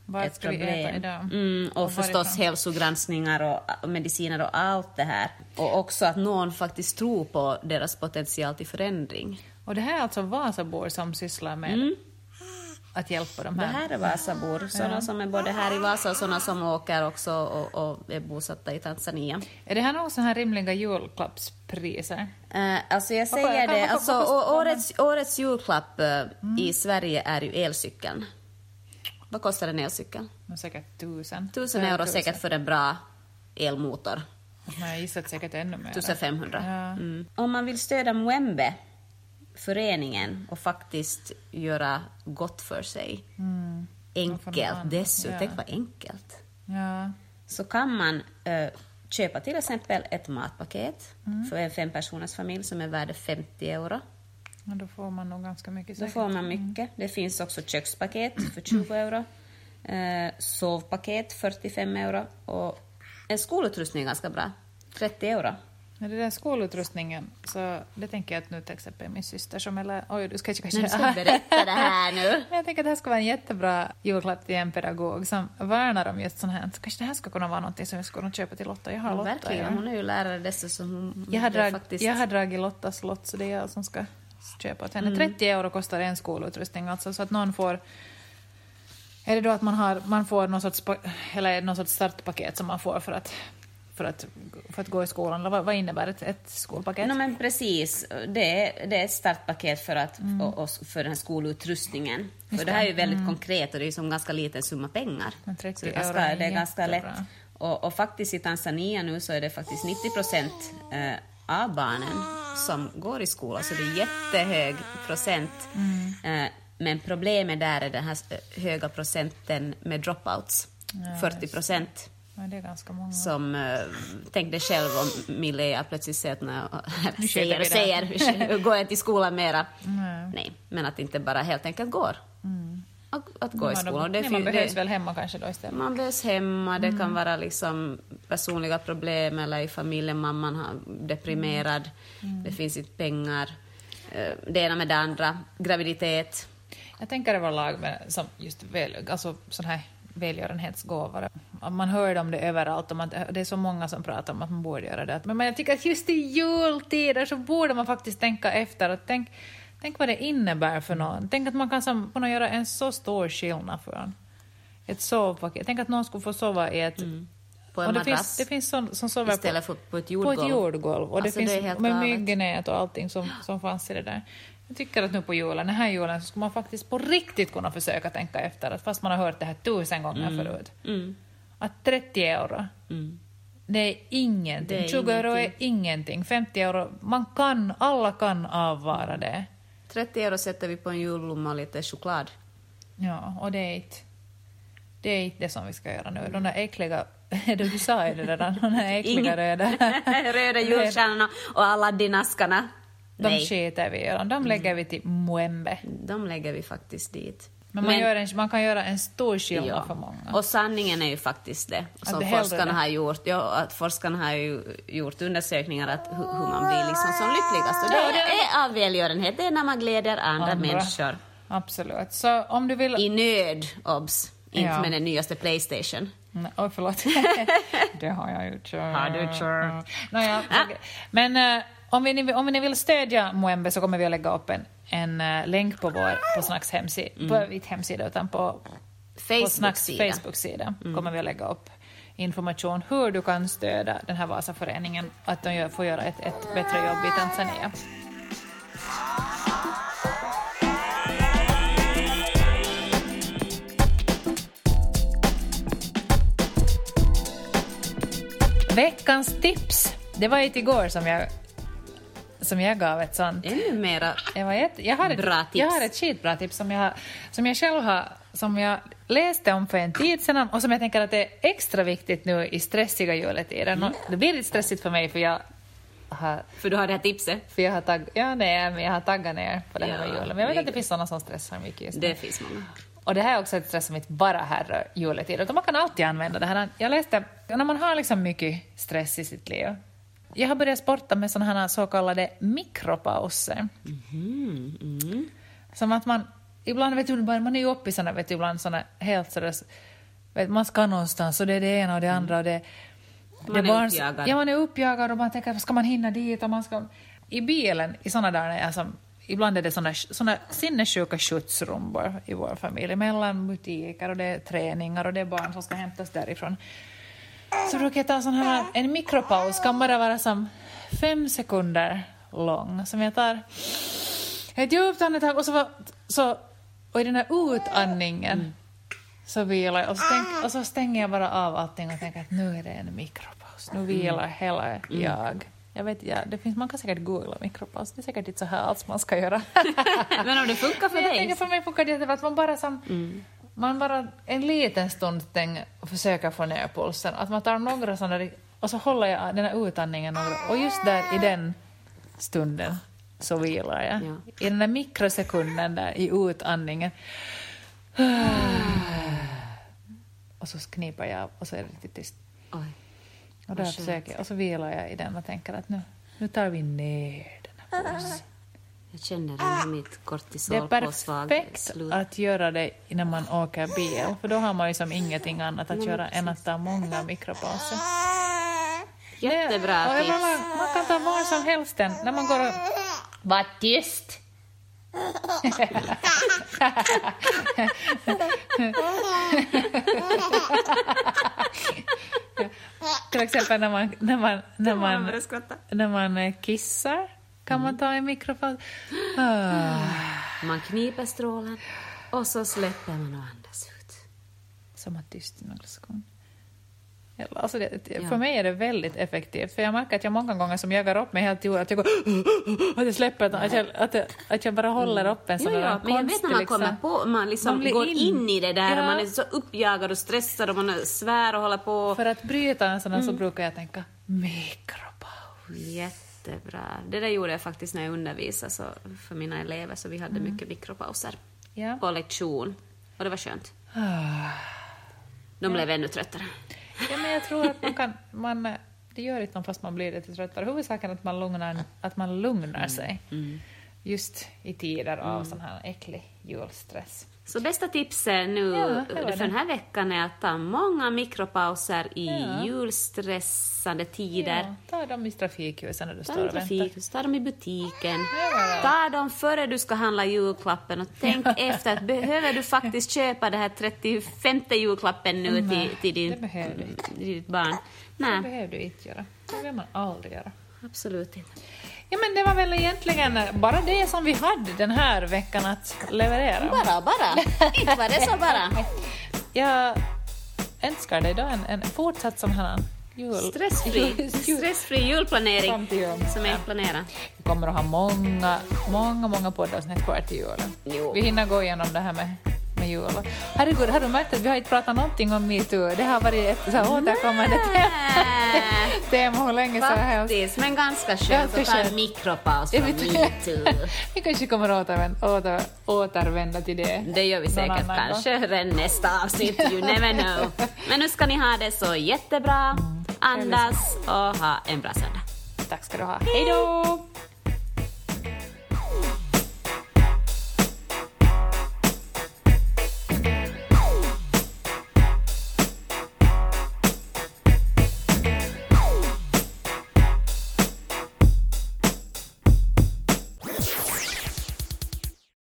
Vad ett ska vi äta problem. idag? Mm, och, Och förstås varifrån? hälsogranskningar och mediciner och allt det här. Och också att någon faktiskt tror på deras potential till förändring. Och det här är alltså Vasabor som sysslar med att hjälpa de Det här. här är Vasabor, sådana som är både här i Vasa och sådana som åker också och, och är bosatta i Tanzania. Är det här några sådana här rimliga julklappspriser? Eh, alltså jag säger vad- det, vad- alltså, årets, årets julklapp eh, i Sverige är ju elcykeln. Vad kostar en elcykel? Säkert tusen. Tusen euro säkert för en bra elmotor. Men jag gissar säkert ännu mer. 1500. Ja. Mm. Om man vill stödja Mwembe, föreningen, och faktiskt göra gott för sig, Mm. enkelt dessutom, ja. tänk vad enkelt, Ja. så kan man eh, köpa till exempel ett matpaket Mm. för en fempersoners familj som är värde 50 euro. ja, då får man nog ganska mycket Då säkert. får man mycket. Det finns också kökspaket för <clears throat> 20 euro, eh, sovpaket 45 euro och en skolutrustning är ganska bra, 30 euro. Ja, det där skolutrustningen, så det tänker jag att nu till exempel min syster som eller oj du ska inte Men kanske... du ska berätta det här nu. Men <laughs> jag tänker att det här ska vara en jättebra julklapp till en pedagog som värnar om just sånt här. Så kanske det här ska kunna vara något som jag skulle kunna köpa till Lotta. Jag har Ja, Lotta. verkligen. ja. Hon är ju lärare dessutom. Jag har, drag, faktiskt... jag har dragit Lottas lott så det är jag som ska köpa åt henne. Mm. 30 euro kostar en skolutrustning alltså så att någon får är det då att man, har, man får någon sorts, eller någon sorts startpaket som man får för att, för att, för att gå i skolan? Eller vad, vad innebär ett, ett skolpaket? No, men precis. Det är, det är ett startpaket för, att, Mm. och, och för den här skolutrustningen. För det här är ju väldigt konkret och det är ju som ganska liten summa pengar. Mm. Men 30 så det är ganska, det är ganska lätt. Och, och faktiskt i Tanzania nu så är det faktiskt 90 procent eh, av barnen som går i skola, så det är jättehög procent. Mm. Eh, men problemet där är den här eh, höga procenten med dropouts. Ja, 40 procent. Ja, det är ganska många. Som, eh, tänk dig själv om Milea plötsligt säger att Nu säger och säger, går jag till skolan mera? Nej. Nej, men att inte bara helt enkelt går. Att, att gå i Mm. Ja, skolan. de, nej, man behövs väl hemma kanske då istället. man behövs hemma, det Mm. kan vara liksom personliga problem eller i familjen, mamman har deprimerad, Mm. det finns inte pengar, eh, det ena med det andra, graviditet. Jag tänker överlag med som just väl, alltså sån här välgörenhetsgåvor. Man hör om det överallt och man, det är så många som pratar om att man borde göra det. Men jag tycker att just i jultider så borde man faktiskt tänka efter. Och tänk, tänk vad det innebär för någon. Tänk att man kan som, kunna göra en så stor skillnad för en. Ett sovpaket. Tänk att någon skulle få sova i ett... På en och det madrass finns, det finns sån, som sover på, istället för på ett på jordgolv. ett jordgolv. Och det Alltså, det finns helt med galet. myggnät och allting som, som fanns i det där. Tycker att nu på julen, den här julen, så ska man faktiskt på riktigt kunna försöka tänka efter, att fast man har hört det här tusen gånger förut. Mm. Att 30 euro, Mm. det är ingenting. Det är 20 euro är ingenting. ingenting. 50 euro, man kan, alla kan avvara det. 30 euro sätter vi på en julblomma och lite choklad. Ja, och det är inte det, är inte det som vi ska göra nu. De där äckliga, <laughs> du sa ju det redan, de där äckliga röda. <laughs> Röda julstjärnorna och Aladdin-askarna. De Nej, skiter vi i. De lägger vi till Mwembe. de lägger vi faktiskt dit. Men, man, gör en, man kan göra en stor skillnad ja. för många. Och sanningen är ju faktiskt det, som det forskarna det. har gjort. Ja, att forskarna har ju gjort undersökningar att hur, hur man blir liksom som lyckligast. Och det är av välgörenhet, det är när man gläder andra, Andra. människor. Absolut. Så om du vill... I nöd, obs. Inte Ja. med den nyaste Playstation. Nej, Oj, förlåt. <laughs> det har jag gjort. Har du? Ja. Nåja, Ah. Men eh, om, vi, om ni vill stödja Moembe så kommer vi att lägga upp en, en eh, länk på vår på Snacks hemsida, på inte hemsida utan på, på Snacks Facebook-sida. Facebook-sida kommer vi att lägga upp information hur du kan stödja den här Vasaföreningen att de gör, får göra ett, ett bättre jobb i Tanzania. Veckans tips! Det var inte igår som jag, som jag gav ett sånt. Ännu mera Jag, var jätte, jag, har ett, Bra tips. jag har ett skitbra tips som jag, som jag själv har, som jag läste om för en tid sedan och som jag tänker att det är extra viktigt nu i stressiga juletider. Mm. Det blir lite stressigt för mig för jag har, För du har det här tipset. för jag har, tagg, ja, nej, men jag har taggat ner på det här med Ja, julen. Men jag vet att det finns sådana som stressar mycket just nu. Det finns många. Och det här är också ett stress som inte bara härrör juletider, utan man kan alltid använda det här. Jag läste, när man har liksom mycket stress i sitt liv, jag har börjat sporta med sådana här så kallade mikropauser. Mm, Som att man, ibland vet du, man är ju uppe i sådana, vet du, ibland sådana helt sådär, vet, man ska någonstans och det är det ena och det andra och det, Man är barn- uppjagad. Ja, man är uppjagad och man tänker, ska man hinna dit och man ska... I bilen, i sådana där, alltså, ibland är det såna, såna sinnessjuka skjutsrumbor i vår familj, mellan butiker och det är träningar och det är barn som ska hämtas därifrån. Så brukar jag ta sån här, en mikropaus, kan bara vara som fem sekunder lång, som jag tar ett djupt andetag och så, så och i den här utandningen så vilar jag och så, tänk, och så stänger jag bara av allting och tänker att nu är det en mikropaus, nu vilar hela jag. Jag vet, ja, det finns, man kan säkert googla mikropaus, det är säkert inte så här alls man ska göra. <laughs> Men om det funkar för Men jag dig? tänker för mig funkar det att man bara som, man bara en liten stund tänk, försöker få ner pulsen, att man tar några sådana och så håller jag den här utandningen några, och just där i den stunden så vilar jag. Ja. I den där mikrosekunden där i utandningen. <sighs> Och så kniper jag och så är det riktigt tyst. Och, där försöker, och så vilar jag i den och tänker att nu, nu tar vi ner den här pulsen. Jag känner hur mitt Det är perfekt att göra det när man åker bil, för då har man ju som ingenting annat att göra än att ta många mikropauser. Jättebra tips. man, man kan ta var som helst den, när man går och... Var tyst! Till exempel när man, när man, när man, när man kissar kan man ta en mikropaus. <gasps> Ah. Man kniper strålen och så släpper man och andas ut. som att tyst i några sekunder. Alltså det, Ja. För mig är det väldigt effektivt, för jag märker att jag många gånger som jagar upp mig helt i att jag går <gasps> att jag släpper, att jag, att jag, att jag bara håller upp en sån Ja, ja, men jag vet när man liksom- kommer på, man liksom Man går in. in. i det där Ja. och man är så uppjagad och stressad och man är svär och håller på. För att bryta en sån här Mm. så brukar jag tänka mikropaus. Jättebra. Det där gjorde jag faktiskt när jag undervisade så, för mina elever, så vi hade Mm. mycket mikropauser Ja. på lektion. Och det var skönt. Ah. De blev ännu tröttare. ja, men jag tror att man kan, man, det gör inte något fast man blir lite tröttare. Huvudsaken är att man lugnar, att man lugnar sig. Mm. Just i tider av sån här äcklig julstress. Så bästa tipset nu Ja, det för den här veckan är att ta många mikropauser i Ja. julstressande tider. Ja, ta dem i trafikljusen när du Ta står och väntar. ta dem i butiken. Ta dem före du ska handla julklappen och tänk efter. Att behöver du faktiskt köpa den här 35 julklappen nu Nej, till, till, din, det behöver du inte. till ditt barn? Det Nej, behöver du inte göra. Det behöver man aldrig göra. absolut inte. Ja, men det var väl egentligen bara det som vi hade den här veckan att leverera. Bara, bara. inte var det så bara. <laughs> Jag önskar dig då en, en fortsatt sån här jul... Stressfri, jul- stressfri julplanering jul. som är planerad. Vi kommer att ha många, många, många poddavsnitt kvar till julen. Jo. Vi hinner gå igenom det här med, med jul. Herregud, har du märkt att vi har inte pratat någonting om metoo? Det har varit ett så återkommande <laughs> tema, tema hur länge som helst. Men ganska skönt att ta en mikropaus från metoo. <laughs> Vi kanske kommer återvända, åter, återvända till det. Det gör vi säkert kanske redan nästa avsnitt, you never know. <laughs> Men nu ska ni ha det så jättebra, andas och ha en bra söndag. Tack ska du ha. Hej då!